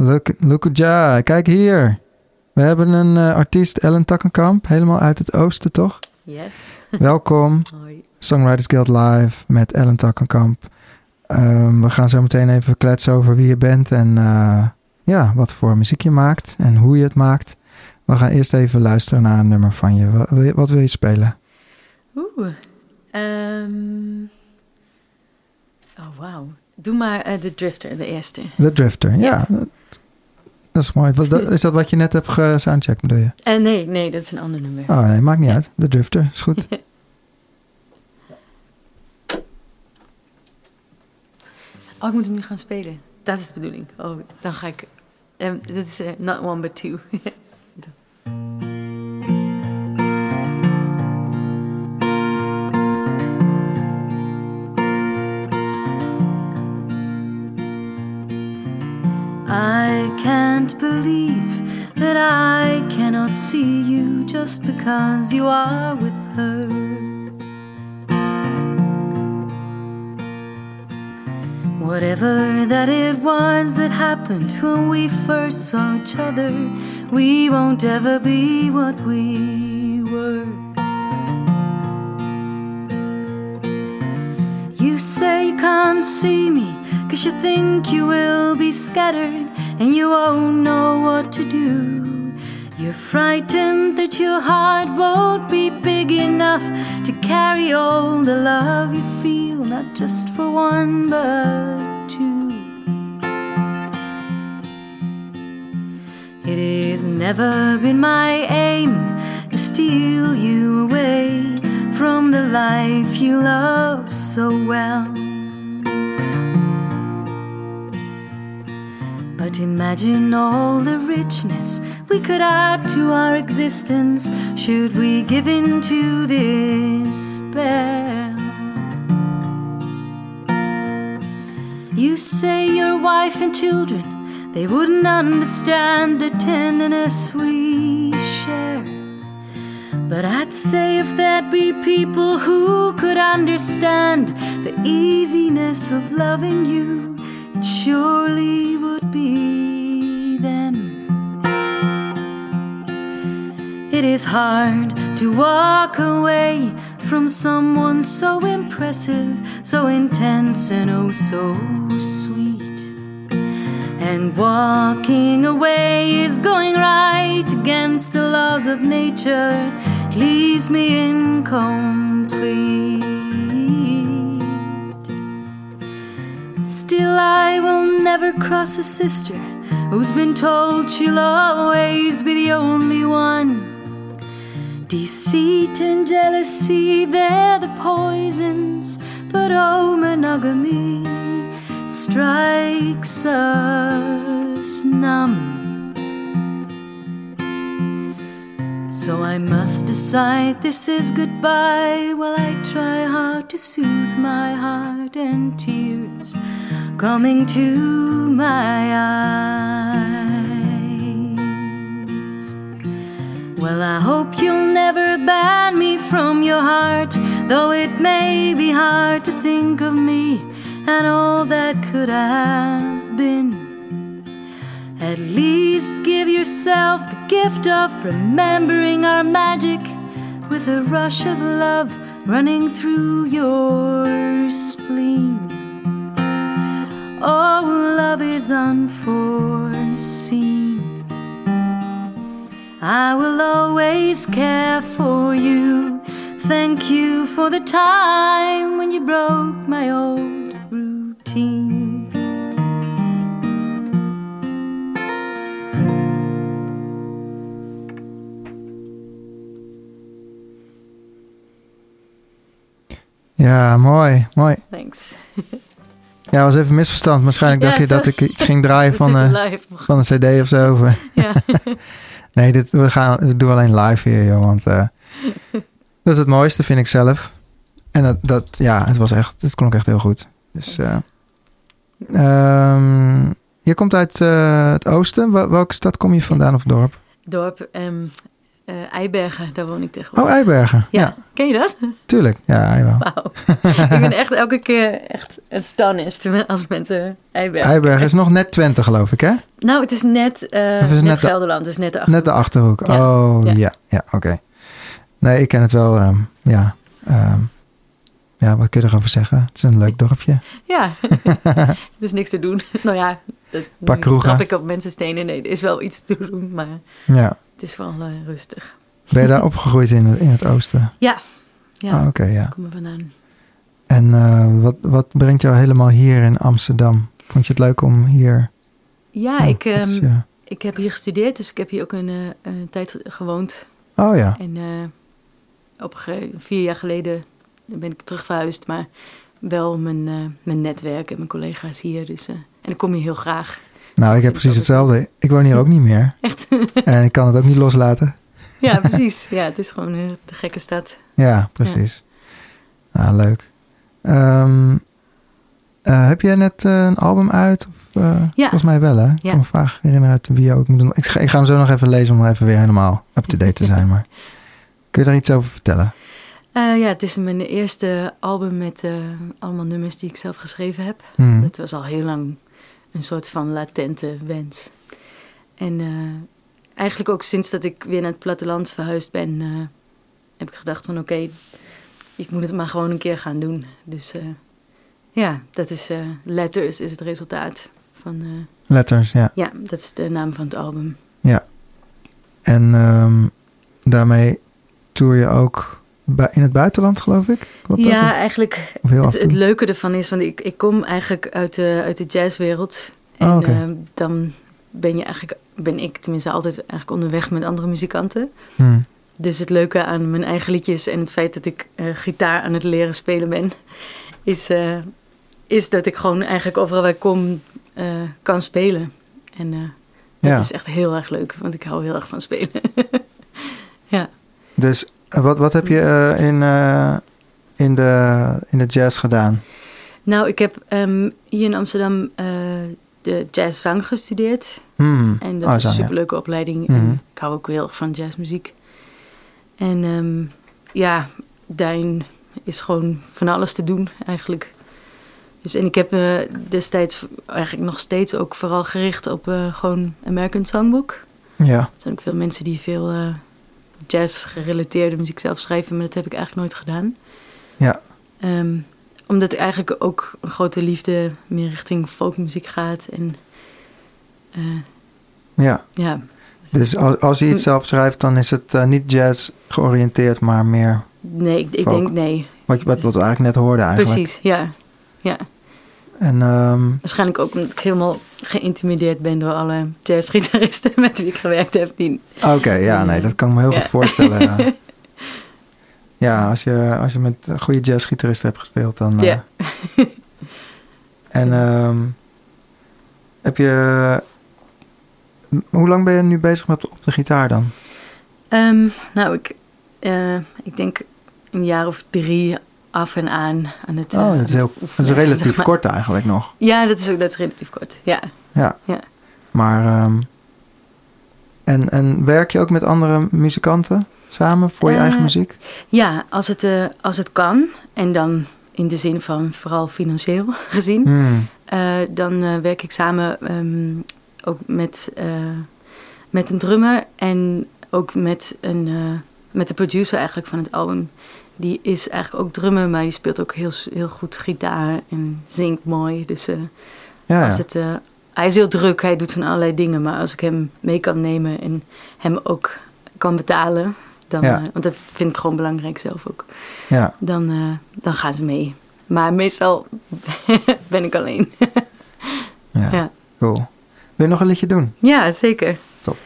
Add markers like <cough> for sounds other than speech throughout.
Look, look ja, kijk hier. We hebben een uh, artiest, Ellen Takkenkamp, helemaal uit het oosten, toch? Yes. <laughs> Welkom. Hoi. Songwriters Guild Live met Ellen Takkenkamp. Um, we gaan zo meteen even kletsen over wie je bent en uh, ja, wat voor muziek je maakt en hoe je het maakt. We gaan eerst even luisteren naar een nummer van je. Wat, wil je, wat wil je spelen? Oeh. Um, oh, wauw. Doe maar uh, The Drifter, de eerste. The Drifter, ja. ja. Dat, is mooi. Is dat wat je net hebt gesoundcheckt, bedoel je? Uh, nee, nee, dat is een ander nummer. Oh, nee, maakt niet uit. The Drifter, is goed. <laughs> oh, ik moet hem nu gaan spelen. Dat is de bedoeling. Oh, dan ga ik... Um, dit is uh, not one, but two. <laughs> I can't believe that I cannot see you just because you are with her. Whatever that it was that happened when we first saw each other, we won't ever be what we were. You say you can't see me Cause you think you will be scattered and you won't know what to do. You're frightened that your heart won't be big enough to carry all the love you feel, not just for one but two. It has never been my aim to steal you away from the life you love so well. But imagine all the richness we could add to our existence should we give in to this spell. You say your wife and children, they wouldn't understand the tenderness we share. But I'd say if there'd be people who could understand the easiness of loving you, surely would be them. It is hard to walk away from someone so impressive, so intense, and oh so sweet. And walking away is going right against the laws of nature, leaves me incomplete. Still, I will never cross a sister who's been told she'll always be the only one. Deceit and jealousy, they're the poisons, but oh, monogamy strikes us numb. So I must decide this is goodbye while I try hard to soothe my heart and tears coming to my eyes. Well, I hope you'll never ban me from your heart, though it may be hard to think of me and all that could have been. At least give yourself the gift of remembering our magic with a rush of love running through your spleen. Oh, love is unforeseen. I will always care for you. Thank you for the time when you broke my old routine. Ja, mooi, mooi. Thanks. <laughs> Ja, was even misverstand. Waarschijnlijk dacht je dat ik iets ging draaien <laughs> van, eh, van een cd of zo. Ja. <laughs> nee, dit, we, gaan, we doen alleen live hier, joh. Want eh, <laughs> dat is het mooiste, vind ik zelf. En dat, dat ja, het was echt, het klonk echt heel goed. Dus, eh, ehm, je komt uit eh, het oosten. Wel- welke stad kom je vandaan of dorp? Dorp, ehm, eh, Eibergen, daar woon ik tegenwoordig. Oh, Eibergen. ja. Ja, ken je dat? tuurlijk. Ja, jawel. Wauw. ik ben echt elke keer echt astonished als mensen Eibergen. Eibergen is nog net Twente, geloof ik, hè? Nou, het is net, Of is het net, net de- Gelderland, dus net de achter. Net de Achterhoek. Ja. Oh, Ja. ja. Ja, oké. Nee, ik ken het wel. ehm, ja. ehm, ja, wat kun je erover zeggen? Het is een leuk dorpje. Ja, <laughs> er is niks te doen. <laughs> nou ja, dat, nu kroegen. ik op mensen stenen. Nee, er is wel iets te doen, maar Ja. Het is wel eh, rustig. Ben je daar opgegroeid in, het- in het oosten? Ja, ja, Ah, oké, ja. kom er vandaan. En eh, wat, wat brengt jou helemaal hier in Amsterdam? Vond je het leuk om hier... Ja, ik, is ehm, ik heb hier gestudeerd, dus ik heb hier ook een, eh, een tijd gewoond. Oh ja. En op vier jaar geleden ben ik terug verhuisd, maar wel mijn, mijn netwerk en mijn collega's hier. Dus, en ik kom hier heel graag. Nou, ik heb precies hetzelfde. Ik woon hier ook niet meer. <laughs> Echt? En ik kan het ook niet loslaten. <laughs> ja, precies. Ja, het is gewoon een de gekke stad. Ja, precies. Ah, leuk. Ehm, eh, heb jij net eh, een album uit? Of, eh, Ja. Volgens mij wel, hè? Ik Ja. kan me vaak herinneren uit wie je ook moet doen. Ik ga, ik ga hem zo nog even lezen om even weer helemaal up-to-date te zijn. Maar <laughs> kun je daar iets over vertellen? Ja, het is mijn eerste album met allemaal nummers die ik zelf geschreven heb. Hmm. Dat was al heel lang een soort van latente wens. En eh, eigenlijk ook sinds dat ik weer naar het platteland verhuisd ben, eh, heb ik gedacht van oké, ik moet het maar gewoon een keer gaan doen. Dus eh, ja, dat is Letters is het resultaat van, Letters, ja. ja, dat is de naam van het album. En ehm, daarmee tour je ook in het buitenland, geloof ik? Klopt ja, eigenlijk Of heel af Het, leuke ervan is, want ik, ik kom eigenlijk uit de, uit de jazzwereld. En Oh, oké. eh, dan ben je eigenlijk, ben ik tenminste altijd eigenlijk onderweg met andere muzikanten. Hmm. Dus het leuke aan mijn eigen liedjes en het feit dat ik eh, gitaar aan het leren spelen ben, is, eh, is dat ik gewoon eigenlijk overal waar ik kom eh, kan spelen. En dat Ja. is echt heel erg leuk, want ik hou heel erg van spelen. <laughs> ja. Dus wat, wat heb je eh, in, eh, in, de, in de jazz gedaan? Nou, ik heb ehm, hier in Amsterdam eh, de jazzzang gestudeerd. Hmm. En dat Oh, is een ja. superleuke opleiding. Mhm. En ik hou ook heel erg van jazzmuziek. En ehm, ja, daarin is gewoon van alles te doen eigenlijk. Dus, en ik heb destijds eigenlijk nog steeds ook vooral gericht op gewoon American Songbook. Ja. Er zijn ook veel mensen die veel eh, jazz-gerelateerde muziek zelf schrijven, maar dat heb ik eigenlijk nooit gedaan. Ja. Ehm, omdat eigenlijk ook een grote liefde meer richting folkmuziek gaat. En eh, ja. ja, Dus als, als je iets zelf schrijft, dan is het eh, niet jazz georiënteerd, maar meer Nee, ik, ik denk nee. wat, wat, wat we eigenlijk net hoorden eigenlijk. Precies, ja. ja. En ehm, Waarschijnlijk ook omdat ik helemaal geïntimideerd ben door alle jazzgitaristen <laughs> met wie ik gewerkt heb. Oké, ja, nee, dat kan ik me heel Ja. goed voorstellen. Ja, <laughs> ja als, je, als je met goede jazzgitaristen hebt gespeeld, dan... eh, Ja. en ehm, heb je... Hoe lang ben je nu bezig met op de gitaar dan? Ehm, nou, ik, eh, ik denk een jaar of drie af en aan aan het Oh, eh, dat is, aan heel, dat is relatief zeg maar. kort eigenlijk nog. Ja, dat is, ook, dat is relatief kort. Ja. Ja. Ja. Maar... ehm, en, en werk je ook met andere muzikanten samen voor je Eh, eigen muziek? Ja, als het, eh, als het kan. En dan in de zin van vooral financieel <laughs> gezien. Hmm. Eh, dan eh, werk ik samen ehm, ook met, eh, met een drummer en ook met, een, eh, met de producer eigenlijk van het album. Die is eigenlijk ook drummer, maar die speelt ook heel, heel goed gitaar en zingt mooi. Dus eh, Ja, als het, eh, hij is heel druk, hij doet van allerlei dingen. Maar als ik hem mee kan nemen en hem ook kan betalen, dan, Ja. eh, want dat vind ik gewoon belangrijk zelf ook, ja. dan, dan gaan ze mee. Maar meestal <laughs> ben ik alleen. <laughs> ja. Ja. Cool. Wil je nog een liedje doen? Ja, zeker. Top.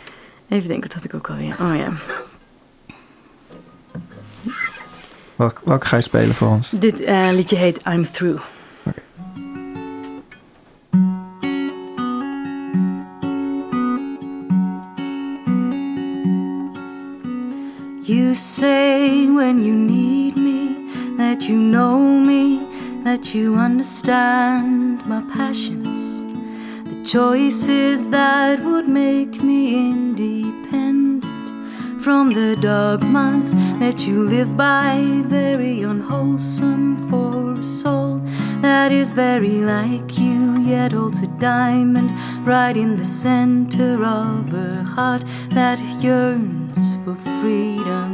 Even denken, wat had ik ook alweer? Oh ja. Welk, welke ga je spelen voor ons? Dit eh, liedje heet I'm Through. You say when you need me that you know me, that you understand my passions, the choices that would make me independent from the dogmas that you live by, very unwholesome for a soul that is very like you, yet also diamond, right in the center of a heart that yearns for freedom.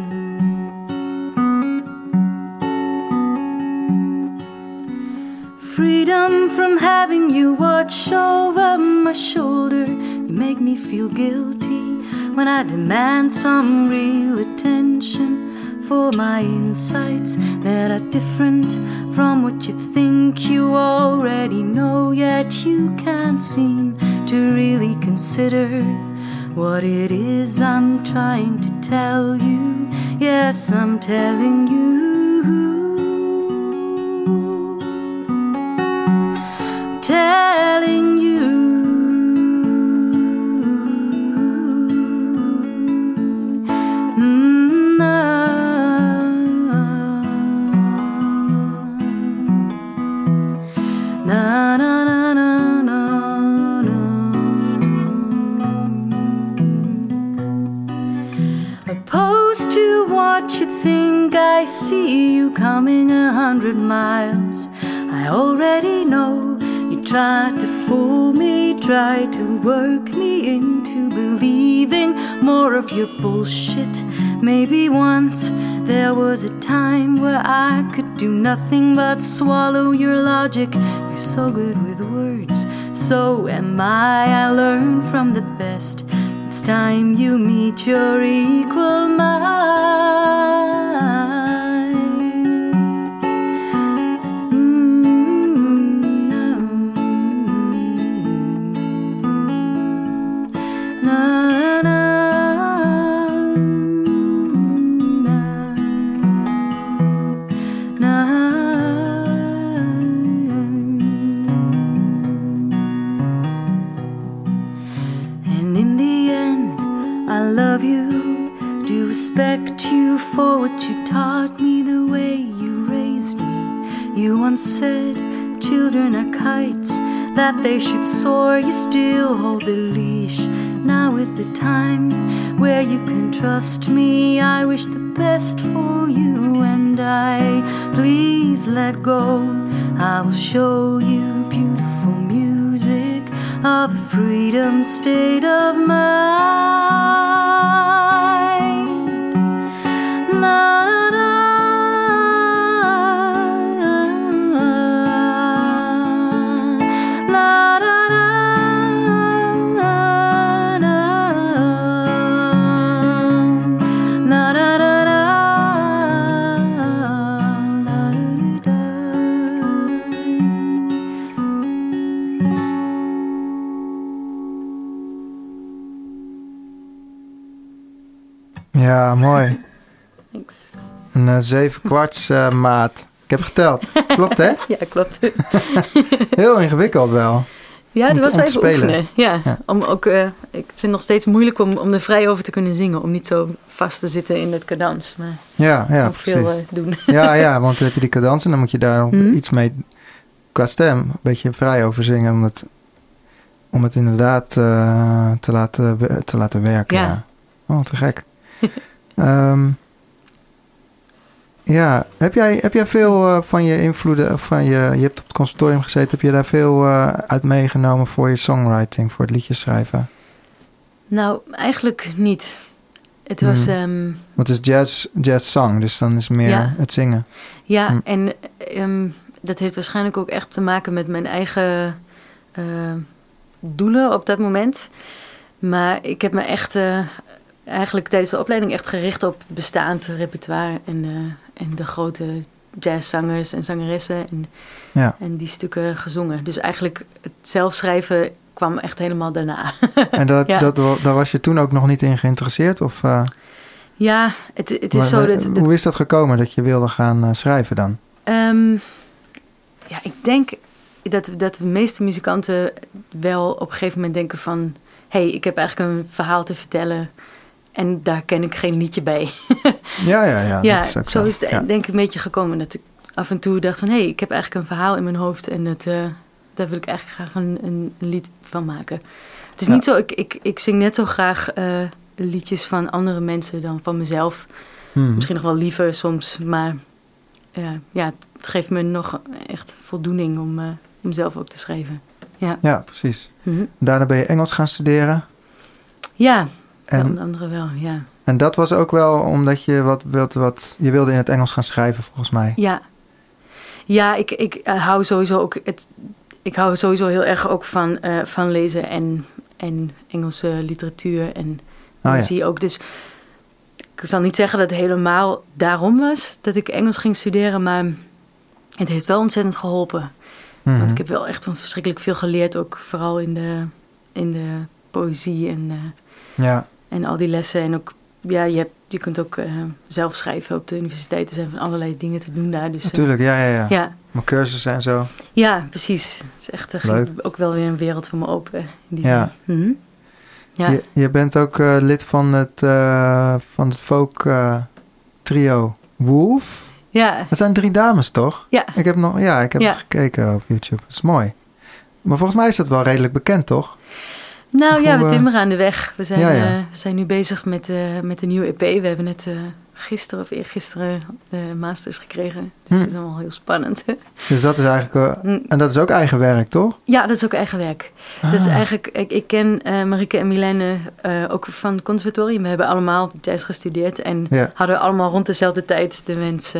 Freedom from having you watch over my shoulder. You make me feel guilty when I demand some real attention for my insights that are different from what you think you already know, yet you can't seem to really consider what it is I'm trying to tell you. Yes, I'm telling you. Coming a hundred miles. I already know you tried to fool me, tried to work me into believing more of your bullshit. Maybe once there was a time where I could do nothing but swallow your logic. You're so good with words, so am I. I learn from the best. It's time you meet your equal mind. Children are kites, that they should soar. You still hold the leash. Now is the time where you can trust me. I wish the best for you, and I please let go. I will show you beautiful music of a freedom state of mind. Een eh, zeven kwarts eh, maat. Ik heb geteld. Klopt, hè? <laughs> Ja, klopt. <laughs> Heel ingewikkeld wel. Ja, dat was wel even spelen. oefenen. Ja, Ja. Om ook, eh, ik vind het nog steeds moeilijk om, om er vrij over te kunnen zingen. Om niet zo vast te zitten in het cadans. Maar Ja, ja, veel doen. <laughs> Ja, ja, want dan heb je die cadans en dan moet je daar Mhm. iets mee qua stem een beetje vrij over zingen. Om het, om het inderdaad te, laten, te laten werken. Ja. Ja. Oh, te gek. Ehm, ja, heb jij, heb jij veel eh, van je invloeden, of van je, je hebt op het conservatorium gezeten, heb je daar veel eh, uit meegenomen voor je songwriting, voor het liedjes schrijven? Nou, eigenlijk niet. Het was, Hmm. ehm, Want het is jazz, jazz song, dus dan is meer Ja. het zingen. ja, Hm. en ehm, dat heeft waarschijnlijk ook echt te maken met mijn eigen eh, doelen op dat moment. Maar ik heb me echt, eh, eigenlijk tijdens de opleiding echt gericht op bestaand repertoire en, eh, en de grote jazzzangers en zangeressen en, Ja. en die stukken gezongen. Dus eigenlijk het zelfschrijven kwam echt helemaal daarna. <laughs> En dat, Ja. dat, daar was je toen ook nog niet in geïnteresseerd? Of, eh, ja, het, het is zo dat Hoe is dat gekomen dat je wilde gaan eh, schrijven dan? Ehm, ja, ik denk dat, dat de meeste muzikanten wel op een gegeven moment denken van... hé, hey, ik heb eigenlijk een verhaal te vertellen en daar ken ik geen liedje bij. <laughs> Ja, ja, ja. ja, dat is zo is het Ja. denk ik een beetje gekomen. Dat ik af en toe dacht van... hé, hey, ik heb eigenlijk een verhaal in mijn hoofd en het, eh, daar wil ik eigenlijk graag een, een, een lied van maken. Het is Ja. niet zo, ik, ik, ik zing net zo graag eh, liedjes van andere mensen dan van mezelf. Hmm. Misschien nog wel liever soms, maar eh, ja, het geeft me nog echt voldoening om, om zelf ook te schrijven. Ja, Ja, precies. Mhm. Daarna ben je Engels gaan studeren. ja En, onder andere wel, ja. en dat was ook wel omdat je wat, wat, wat... Je wilde in het Engels gaan schrijven, volgens mij. Ja, ja ik, ik eh, hou sowieso ook... Het, ik hou sowieso heel erg ook van, eh, van lezen en, en Engelse literatuur en Oh ja. poëzie ook. Dus ik zal niet zeggen dat het helemaal daarom was dat ik Engels ging studeren, maar het heeft wel ontzettend geholpen. Mhm. Want ik heb wel echt verschrikkelijk veel geleerd, ook vooral in de, in de poëzie en, eh, Ja, en al die lessen. En ook, ja, je, hebt, je kunt ook eh, zelf schrijven op de universiteit. Er zijn van allerlei dingen te doen daar. Dus, eh, natuurlijk. Ja, ja, ja. ja, Mijn cursussen en zo. ja, precies. Het is echt eh, Leuk. ook wel weer een wereld voor me open. In die Ja. zin. Mhm. ja. Je, je bent ook eh, lid van het, eh, van het folk eh, trio Wolf. ja, Dat zijn drie dames, toch? ja. Ik heb nog, ja, ik heb Ja. gekeken op YouTube. Dat is mooi. Maar volgens mij is dat wel redelijk bekend, toch? Nou ja, we eh, timmeren aan de weg. We zijn, Ja, ja. eh, we zijn nu bezig met, eh, met een nieuwe EP. We hebben net eh, gisteren of eergisteren de masters gekregen. Dus Hm. dat is allemaal heel spannend. <laughs> Dus dat is eigenlijk... Hm. en dat is ook eigen werk, toch? Ja, dat is ook eigen werk. Dat is Ah. eigenlijk, ik, ik ken Marike en Milene ook van het conservatorium. We hebben allemaal jazz gestudeerd en Ja. hadden allemaal rond dezelfde tijd de wens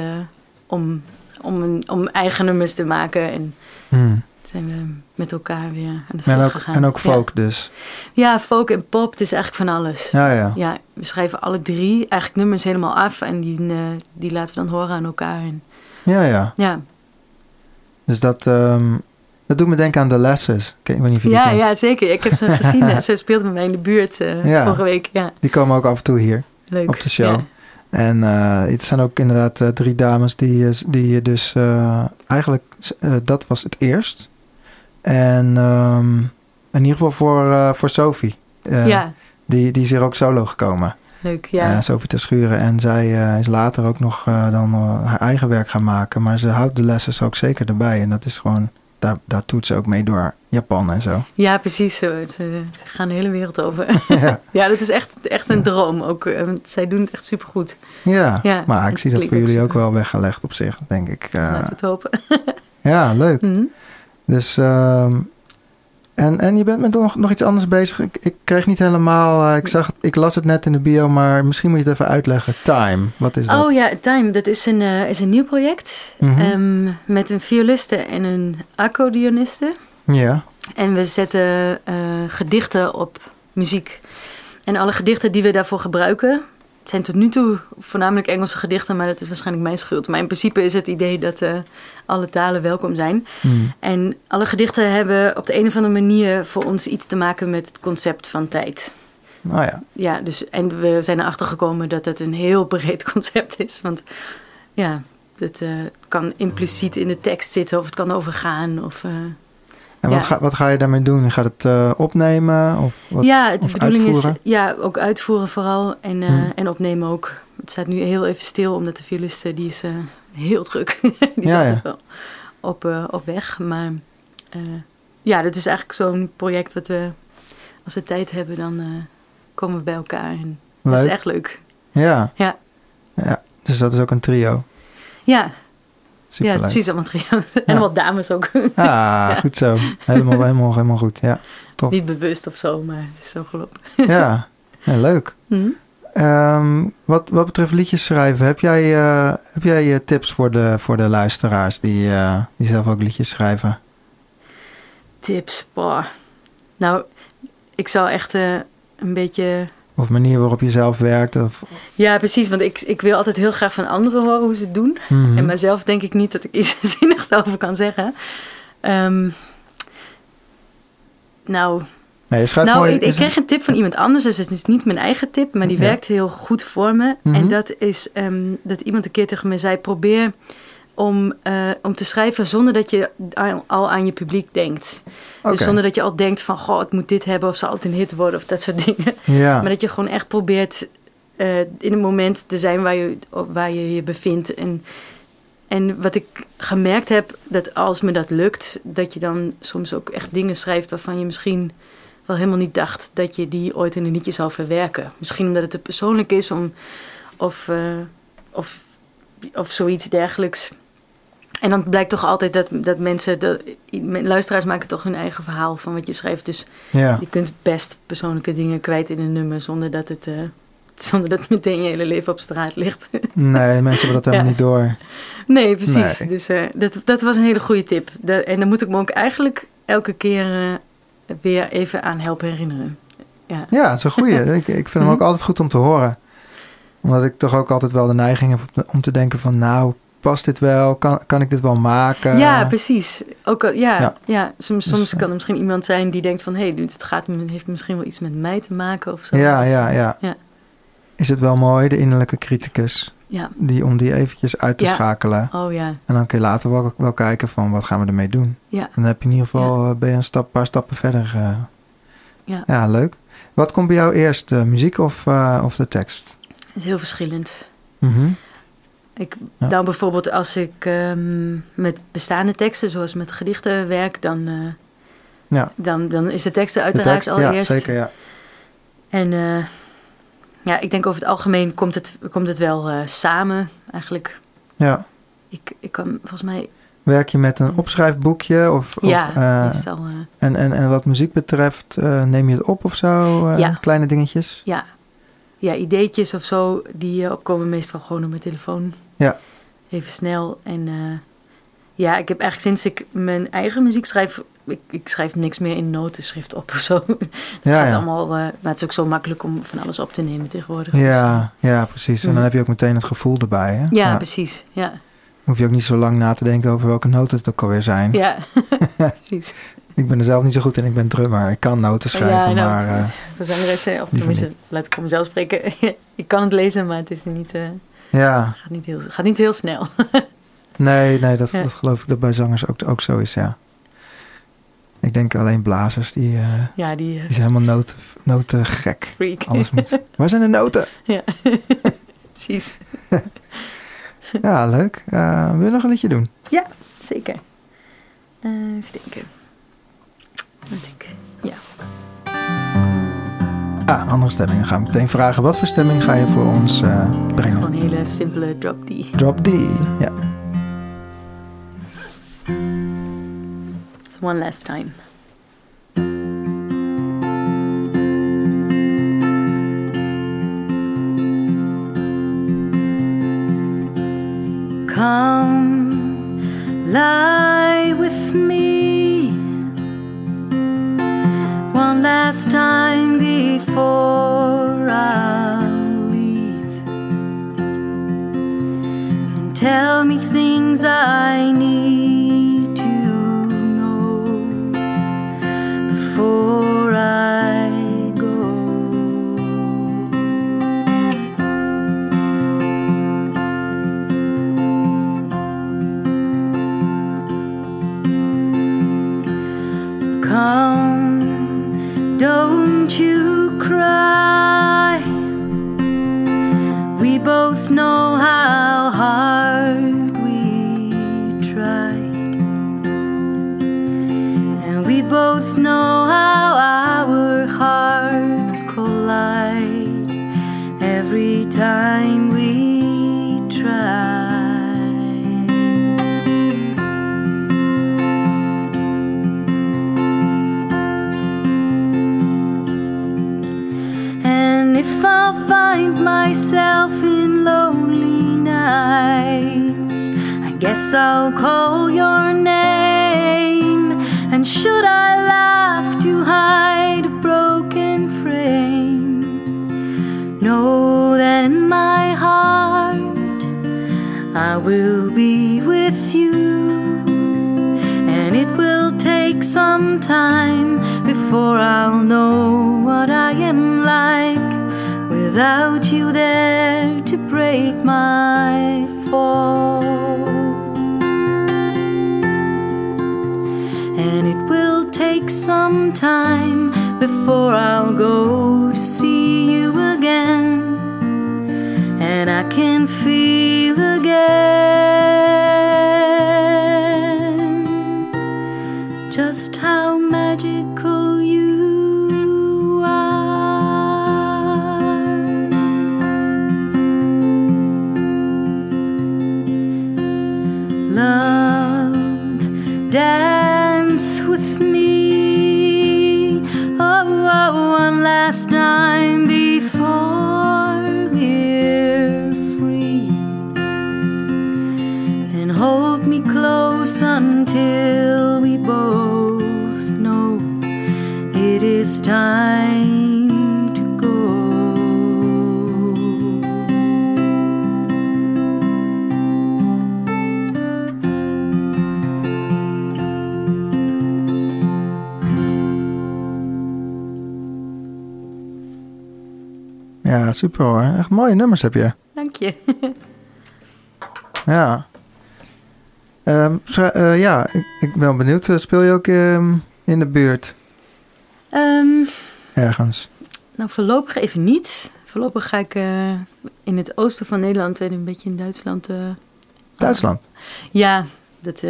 om, om, een, om eigen nummers te maken. En Hmm. Zijn we met elkaar weer aan de slag En, ook, gegaan. en ook Ja. folk dus. Ja, folk en pop, het is eigenlijk van alles. Ja, ja. Ja, we schrijven alle drie eigenlijk nummers helemaal af en die, eh, die laten we dan horen aan elkaar. En, Ja, ja. ja, Dus dat, ehm, dat doet me denken aan The Lessons. Ik weet niet of je ja, ja, zeker. Ik heb ze gezien. <laughs> ze speelde met mij in de buurt eh, Ja. vorige week. Ja, Die komen ook af en toe hier leuk. op de show. Ja. En eh, het zijn ook inderdaad eh, drie dames die, eh, die je dus eigenlijk, dat was het eerst. En ehm, in ieder geval voor, voor Sophie. Ja, die, die is hier ook solo gekomen. leuk. Ja. Sophie te schuren. En zij is later ook nog dan haar eigen werk gaan maken. Maar ze houdt de lessen ook zeker erbij. En dat is gewoon, daar, daar doet ze ook mee door Japan en zo. ja, precies zo. Ze, ze gaan de hele wereld over. <laughs> ja, ja, dat is echt, echt een droom ook. eh, want zij doen het echt supergoed. ja. Ja, maar ik het zie dat voor jullie ook wel weggelegd op zich, denk ik. Eh, Laten we het hopen. ja, leuk. Mhm. Dus, ehm, en, en je bent met nog, nog iets anders bezig. Ik, ik kreeg niet helemaal, eh, ik, zag, ik las het net in de bio, maar misschien moet je het even uitleggen. Time, wat is dat? Oh ja, Time, dat is een, eh, is een nieuw project. Ehm, met een violiste en een accordeoniste. Ja, En we zetten eh, gedichten op muziek. En alle gedichten die we daarvoor gebruiken, zijn tot nu toe voornamelijk Engelse gedichten, maar dat is waarschijnlijk mijn schuld. Maar in principe is het idee dat eh, alle talen welkom zijn. Hmm. En alle gedichten hebben op de een of andere manier voor ons iets te maken met het concept van tijd. nou ja. Ja, dus, en we zijn erachter gekomen dat het een heel breed <laughs> concept is. Want ja, het eh, kan impliciet in de tekst zitten of het kan overgaan. Of, eh, En Ja. wat, ga, wat ga je daarmee doen? Je gaat het eh, opnemen? Of wat? ja, de bedoeling uitvoeren? is ja, ook uitvoeren vooral en, eh, Hmm. en opnemen ook. Het staat nu heel even stil, omdat de violiste die is eh, heel druk. <laughs> die Ja, ja. wel op, op weg. Maar ja, dit is eigenlijk zo'n project wat we, als we tijd hebben, dan komen we bij elkaar. En dat is echt leuk. Ja. Ja. ja. Dus dat is ook een trio. Ja, Super ja precies allemaal trio's. En wat dames ook. het Ah, goed zo. Helemaal, <laughs> helemaal, helemaal goed. Ja, is tof. niet bewust of zo, maar het is zo gelopen. ja. ja leuk. <laughs> Hm? Ehm, wat, wat betreft liedjes schrijven, heb jij, eh, heb jij eh, tips voor de, voor de luisteraars die, eh, die zelf ook liedjes schrijven? Tips, boah. Nou, ik zou echt een beetje... Of manier waarop je zelf werkt? Of, Ja, precies, want ik, ik wil altijd heel graag van anderen horen hoe ze het doen. Mhm. En mijzelf denk ik niet dat ik iets <laughs> zinnigs over kan zeggen. Ehm, nou, nee, nou mooi. ik, kreeg een tip van iemand anders, dus het is niet mijn eigen tip, maar die Ja. werkt heel goed voor me. Mhm. En dat is ehm, dat iemand een keer tegen me zei: probeer om, eh, om te schrijven zonder dat je al, aan je publiek denkt. Dus zonder dat je al denkt van, goh, het moet dit hebben of zal het een hit worden of dat soort <laughs> dingen. Ja, Maar dat je gewoon echt probeert eh, in het moment te zijn waar je waar je, je bevindt. En, en wat ik gemerkt heb, dat als me dat lukt, dat je dan soms ook echt dingen schrijft waarvan je misschien wel helemaal niet dacht dat je die ooit in een liedje zou verwerken. Misschien omdat het te persoonlijk is om, of, eh, of, of zoiets dergelijks. En dan blijkt toch altijd dat, dat mensen, dat, luisteraars maken toch hun eigen verhaal van wat je schrijft. Dus Ja, je kunt best persoonlijke dingen kwijt in een nummer zonder dat het, eh, <laughs> zonder dat meteen je hele leven op straat ligt. nee, mensen hebben dat helemaal Ja. niet door. nee, precies. Nee. Dus eh, dat, dat was een hele goede tip. Dat- en dan moet ik me ook eigenlijk elke keer eh, weer even aan helpen herinneren. Ja, Ja, het is een goeie. <laughs> ik, ik vind hem ook Mhm. altijd goed om te horen. Omdat ik toch ook altijd wel de neiging heb om te denken van... nou, past dit wel? Kan, kan ik dit wel maken? ja precies. Ook al, ja, Ja. ja. soms, Dus, soms eh, kan er misschien iemand zijn die denkt van... hé, hey, het gaat, heeft misschien wel iets met mij te maken of zo. ja, ja, ja. Ja. Is het wel mooi, de innerlijke criticus... Ja, Die, om die eventjes uit te Ja. schakelen. oh ja. En dan kun je later wel, wel kijken van wat gaan we ermee doen. Ja. En dan heb je in ieder geval eh, ben je een stap, paar stappen verder. eh. Ja. ja, leuk. Wat komt bij jou eerst, de muziek of, of de tekst? Het is heel verschillend. Mhm. Ik, Ja. Nou, bijvoorbeeld als ik ehm, met bestaande teksten, zoals met gedichten werk, dan, eh, Ja. dan, dan is de teksten De uiteraard tekst, ja, allereerst. zeker, ja. En eh, ja, ik denk over het algemeen komt het, komt het wel eh, samen eigenlijk. ja. Ik, ik kan volgens mij, Werk je met een opschrijfboekje? Of, ja, of, meestal, en, en, en wat muziek betreft, neem je het op of zo? Ja. Kleine dingetjes? ja, ja, ideetjes of zo, die eh, komen meestal gewoon op mijn telefoon. Ja. Even snel. En eh, ja, ik heb eigenlijk sinds ik mijn eigen muziek schrijf, ik, ik schrijf niks meer in notenschrift op of zo. <laughs> Het Ja, gaat ja. allemaal, eh, maar het is ook zo makkelijk om van alles op te nemen tegenwoordig. Dus, Ja, ja, precies. En dan Mhm. heb je ook meteen het gevoel erbij. Hè? ja, precies. Ja, hoef je ook niet zo lang na te denken over welke noten het ook alweer zijn. ja. <laughs> <laughs> precies. Ik ben er zelf niet zo goed in. Ik ben drummer. Ik kan noten schrijven, Ja, nou, maar... eh, Voor zangeressen, of tenminste, laat ik voor mezelf spreken. ik kan het lezen, maar het is niet, ja, gaat, niet heel, gaat niet heel snel. <laughs> nee, nee dat, Ja. dat geloof ik dat bij zangers ook, ook zo is, ja. Ik denk alleen blazers, die, eh, ja, die eh, die zijn helemaal noten, noten gek. freak. Alles moet... <laughs> Waar zijn de noten? ja, <laughs> precies. Ja, leuk. Eh wil je nog een liedje doen? Zeker. Eh, even denken. Wat ik, ja. Ah, andere stemming. Dan gaan we meteen vragen. Wat voor stemming ga je voor ons eh, brengen? Gewoon een hele simpele drop D. Drop D. Ja. It's one last time. Come lie last time before I leave. And tell me things without you there to break my fall. And it will take some time before I'll go to see you again. And I can feel again Ja, super hoor. Echt mooie nummers heb je. Dank je. Ja. Ehm, eh, ja, ik, ik ben benieuwd. Eh, Speel je ook ehm, in de buurt Ehm, ergens? nou, voorlopig even niet. Voorlopig ga ik eh, in het oosten van Nederland en een beetje in Duitsland. Duitsland? Ja, dat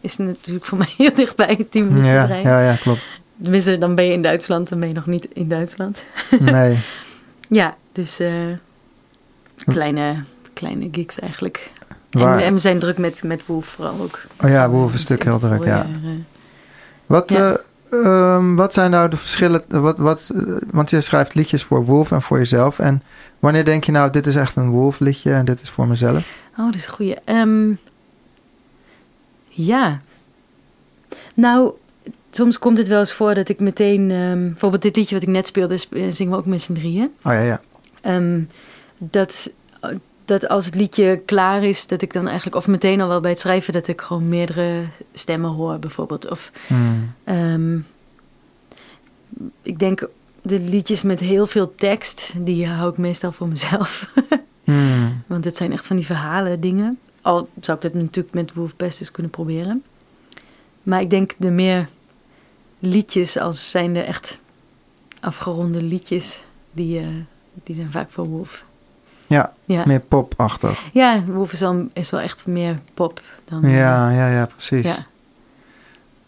is natuurlijk voor <laughs> mij heel dichtbij, 10 minuten Ja, rijden. ja, ja, klopt. Tenminste, dan ben je in Duitsland, dan ben je nog niet in Duitsland. Nee. <laughs> Ja, dus eh, kleine, kleine gigs eigenlijk. En, en we zijn druk met, met Wolf vooral ook. Oh ja, Wolf is een stuk heel druk, ja. Wat, Ja. eh, ehm, wat zijn nou de verschillen? Wat, wat, eh, want je schrijft liedjes voor Wolf en voor jezelf. En wanneer denk je nou, dit is echt een Wolf liedje en dit is voor mezelf? Oh, dat is een goeie. Ehm, ja. Nou, soms komt het wel eens voor dat ik meteen... ehm, bijvoorbeeld dit liedje wat ik net speelde, sp- zingen we ook met z'n drieën. Oh ja, ja. Ehm, dat, dat als het liedje klaar is, dat ik dan eigenlijk... Of meteen al wel bij het schrijven, dat ik gewoon meerdere stemmen hoor bijvoorbeeld. Of Hmm. Ehm, ik denk de liedjes met heel veel tekst, die hou ik meestal voor mezelf. <laughs> Hmm. Want het zijn echt van die verhalen dingen. Al zou ik dat natuurlijk met Wolf best eens kunnen proberen. Maar ik denk de meer liedjes als zijn er echt afgeronde liedjes, die, eh, die zijn vaak voor Wolf. Ja, Ja, meer popachtig. ja Wolf is wel, is wel echt meer pop dan... eh, Ja, ja, ja, precies. Ja.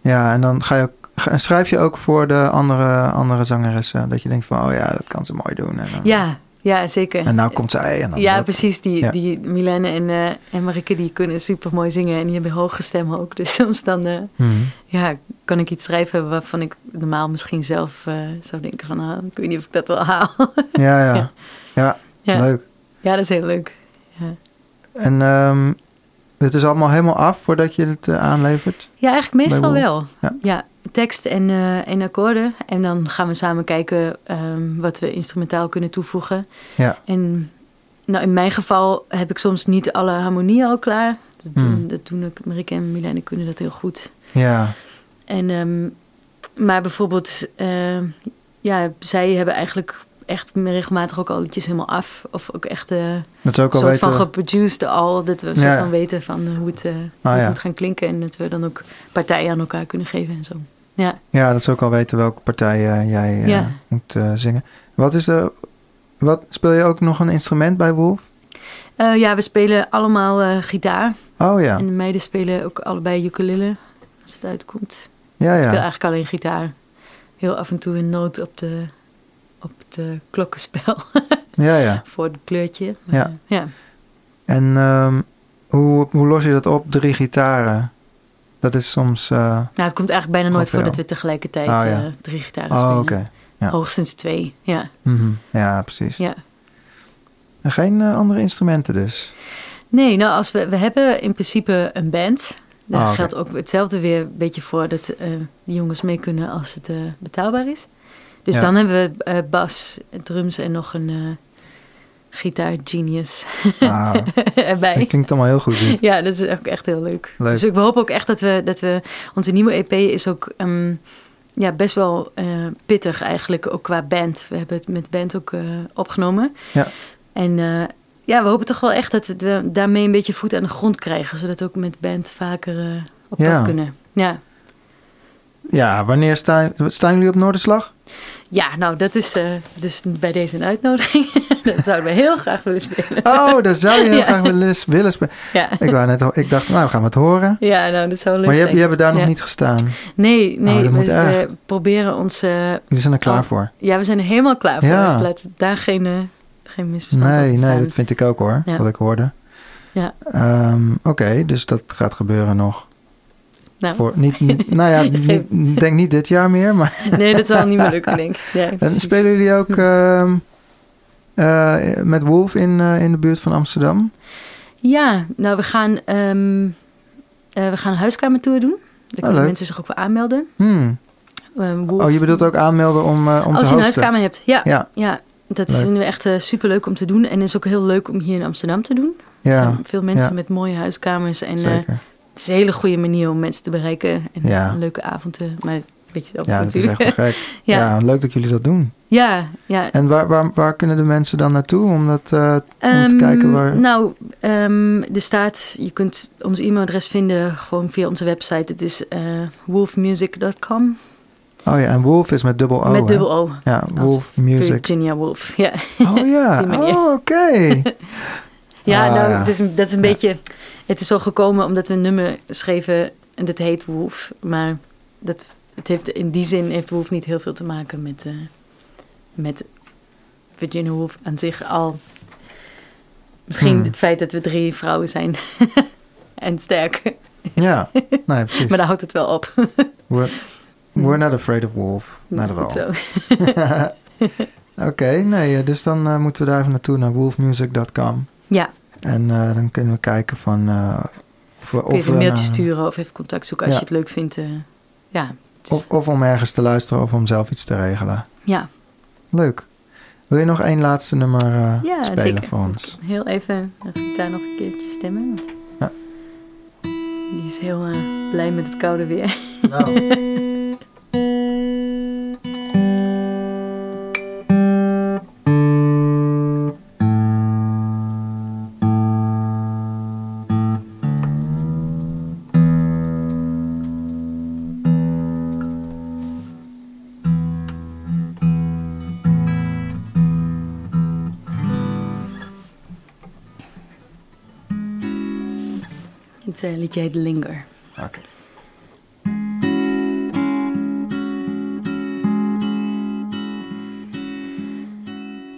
ja. en dan ga je ook, en schrijf je ook voor de andere, andere zangeressen. Dat je denkt van, oh ja, dat kan ze mooi doen. En, dan- ja, ja, zeker. en nou komt zij. En dan Ja, dat. precies. Die, Ja. die Milene en, eh en Marike die kunnen super mooi zingen en die hebben hoge stemmen ook. <laughs> Dus soms dan eh, Hmm. ja, kan ik iets schrijven waarvan ik normaal misschien zelf eh, zou denken van ah, ik weet niet of ik dat wel haal. <laughs> Ja, ja. Ja. Ja, ja. leuk. ja, dat is heel leuk. En ehm, het is allemaal helemaal af voordat je het aanlevert? Ja, eigenlijk meestal wel. Ja. Tekst en, eh, en akkoorden. En dan gaan we samen kijken ehm, wat we instrumentaal kunnen toevoegen. Ja. En nou, in mijn geval heb ik soms niet alle harmonieën al klaar. Dat doen, Hmm. dat doen ook Marike en Milene kunnen dat heel goed. Ja, En, ehm, maar bijvoorbeeld, ehm, ja, zij hebben eigenlijk echt regelmatig ook al liedjes helemaal af. Of ook echt een dat ook al soort weten. van geproduced al. Dat we Ja, soort van weten van hoe het, eh, hoe het ja. moet gaan klinken. En dat we dan ook partijen aan elkaar kunnen geven en zo. Ja, Ja, dat ze ook al weten welke partij eh, jij eh, Ja. moet eh, zingen. Wat is de... Wat, speel je ook nog een instrument bij Wolf? Ja we spelen allemaal gitaar. Oh ja, En de meiden spelen ook allebei ukulele, als het uitkomt. ja, Ik speel ja. eigenlijk alleen gitaar. Heel af en toe een noot op, de, op het eh, klokkenspel <laughs> Ja, ja. voor het kleurtje. Ja. ja. En ehm, hoe, hoe los je dat op? Drie gitaren. Dat is soms... eh, Nou, het komt eigenlijk bijna nooit voor dat we tegelijkertijd Oh, ja. eh, drie gitaren oh, spelen. ja. Hoogstens twee, ja. Mhm. Ja, precies. ja. En geen eh, andere instrumenten dus? Nee, nou, als we, we hebben in principe een band. Daar Ah, geldt ook hetzelfde weer een beetje voor dat die jongens mee kunnen als het betaalbaar is. Dus Ja. dan hebben we bas, drums en nog een gitaar genius Ah, <laughs> erbij. dat klinkt allemaal heel goed. dit. Ja, dat is ook echt heel leuk. Leuk. Dus ik hoop ook echt dat we, dat we onze nieuwe EP is ook ehm, ja, best wel eh, pittig eigenlijk, ook qua band. We hebben het met band ook eh, opgenomen. Ja. En eh, ja, we hopen toch wel echt dat we daarmee een beetje voet aan de grond krijgen, zodat we ook met band vaker op Ja. pad kunnen. Ja. Ja, wanneer staan, staan jullie op Noorderslag? Ja, nou dat is eh, dus bij deze een uitnodiging. <laughs> dat zouden we heel graag willen spelen. Oh, daar zou je heel <laughs> Ja. graag willen, willen spelen. Ja. Ik, wou net, ik dacht, nou, we gaan het horen. ja, nou dat zou leuk Maar je, je hebt daar nog niet gestaan. Nee, nee, Oh, dat we, we proberen ons... eh, Jullie zijn er klaar Oh. voor. Ja, we zijn er helemaal klaar voor. Ja. Laat daar geen, eh, geen misverstand Nee, nee, dat vind ik ook hoor, wat ik hoorde. Ja. Ehm, Oké, dus dat gaat gebeuren nog. Nou. Voor, niet, niet, <laughs> nou ja, niet, denk niet dit jaar meer, maar... Nee, dat zal niet meer lukken, <laughs> denk ik. Ja, en spelen jullie ook ehm, eh, met Wolf in, eh, in de buurt van Amsterdam? Ja, nou, we gaan, eh, we gaan een huiskamertour doen. Daar kunnen leuk. mensen zich ook wel aanmelden. Hmm. Ehm, Wolf- Oh, je bedoelt ook aanmelden om, om te Als je een hosten? huiskamer hebt, ja. Ja. ja. Dat Leuk. vinden we echt super superleuk om te doen. En het is ook heel leuk om hier in Amsterdam te doen. Er Ja, zijn veel mensen ja. met mooie huiskamers. En is een hele goede manier om mensen te bereiken. En Ja. een leuke avond te... Maar weet je Ja, dat is natuurlijk. echt <laughs> ja. Ja. leuk dat jullie dat doen. ja, ja. En waar, waar, waar kunnen de mensen dan naartoe om, dat, eh, om te Ehm, kijken waar... Nou, ehm, er staat, je kunt ons e-mailadres vinden gewoon via onze website. Het is eh wolfmusic.com Oh ja, en Wolf is met dubbel O. met dubbel O. Ja, Als Wolf Music. Virginia Woolf. <laughs> Ja, Oh ja, oh, oké. <laughs> ja Ah, nou, ja. Het is, dat is een Ja. beetje... Het is zo gekomen omdat we een nummer schreven en dat heet Wolf. Maar dat, het heeft, in die zin heeft Wolf niet heel veel te maken met, eh, met Virginia Woolf aan zich al. Misschien Hmm. het feit dat we drie vrouwen zijn <laughs> en sterk. Ja, nee, precies. Maar daar houdt het wel op. We're, we're not afraid of Wolf. Not at all. <laughs> Oké, nee, eh, dus dan eh, moeten we daar even naartoe naar wolfmusic.com. Ja, En eh, dan kunnen we kijken van... eh, of, we- kun je of, een mailtje sturen of even contact zoeken als Ja. je het leuk vindt. eh, ja, is- Of, of om ergens te luisteren of om zelf iets te regelen. ja, Leuk. Wil je nog één laatste nummer Ja, spelen zeker. voor ons? heel even de gitaar nog een keertje stemmen. Want Ja. Die is heel blij met het koude weer. Nou. <laughs> Het liedje heet Linger. Oké.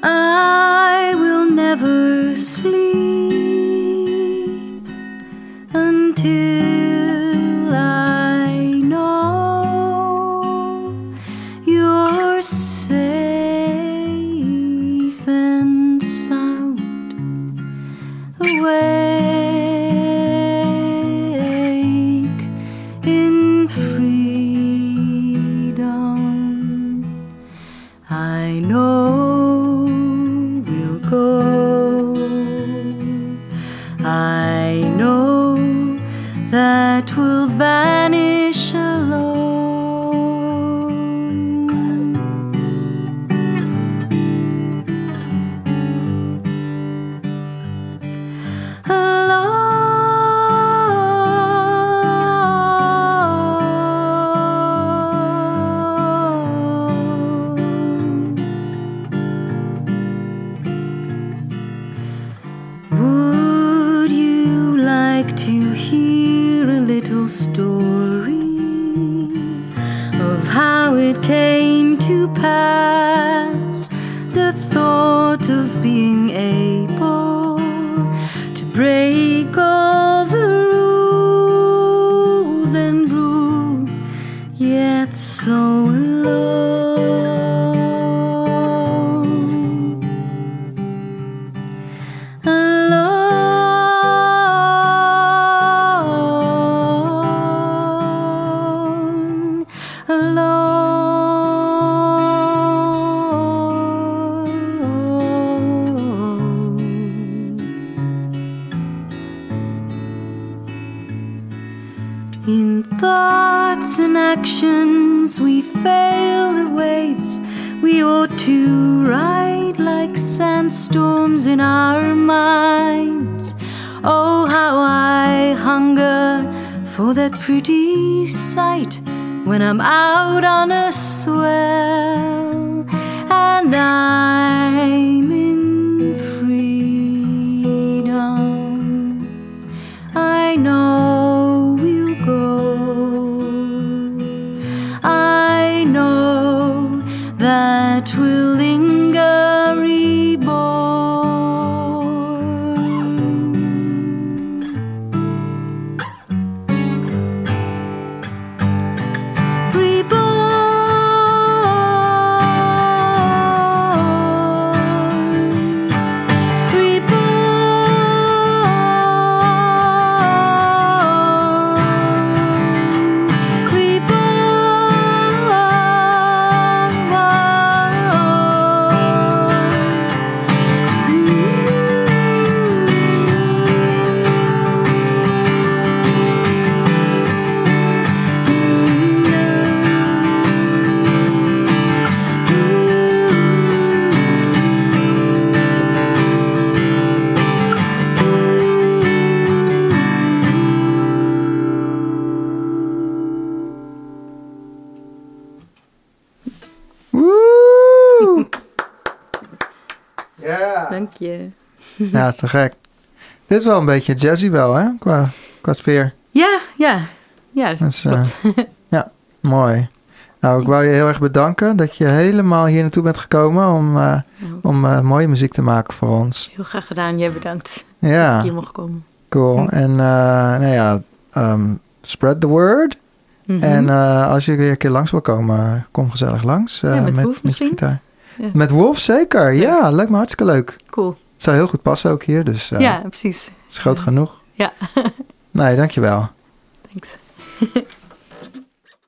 I will never sleep thoughts and actions, we fail the waves. We ought to ride like sandstorms in our minds. Oh, how I hunger for that pretty sight when I'm out on a swell and I'm Ja, is te gek. Dit is wel een beetje jazzy wel, hè? Qua, qua sfeer. Ja, ja. Ja, dat Dus, eh, <laughs> ja, mooi. Nou, ik wou je heel erg bedanken dat je helemaal hier naartoe bent gekomen om, eh, om eh, mooie muziek te maken voor ons. heel graag gedaan. Jij bedankt dat ik Ja, hier mocht komen. cool. En nou ja, um, spread the word. Mhm. En als je weer een keer langs wil komen, kom gezellig langs. Ja, met Wolf met misschien? gitaar. Ja. Met Wolf zeker, ja. Lijkt me hartstikke leuk. Cool. Het zou heel goed passen ook hier, dus uh, ja, precies. het is groot genoeg. Ja. Nee, dankjewel. Thanks. <laughs>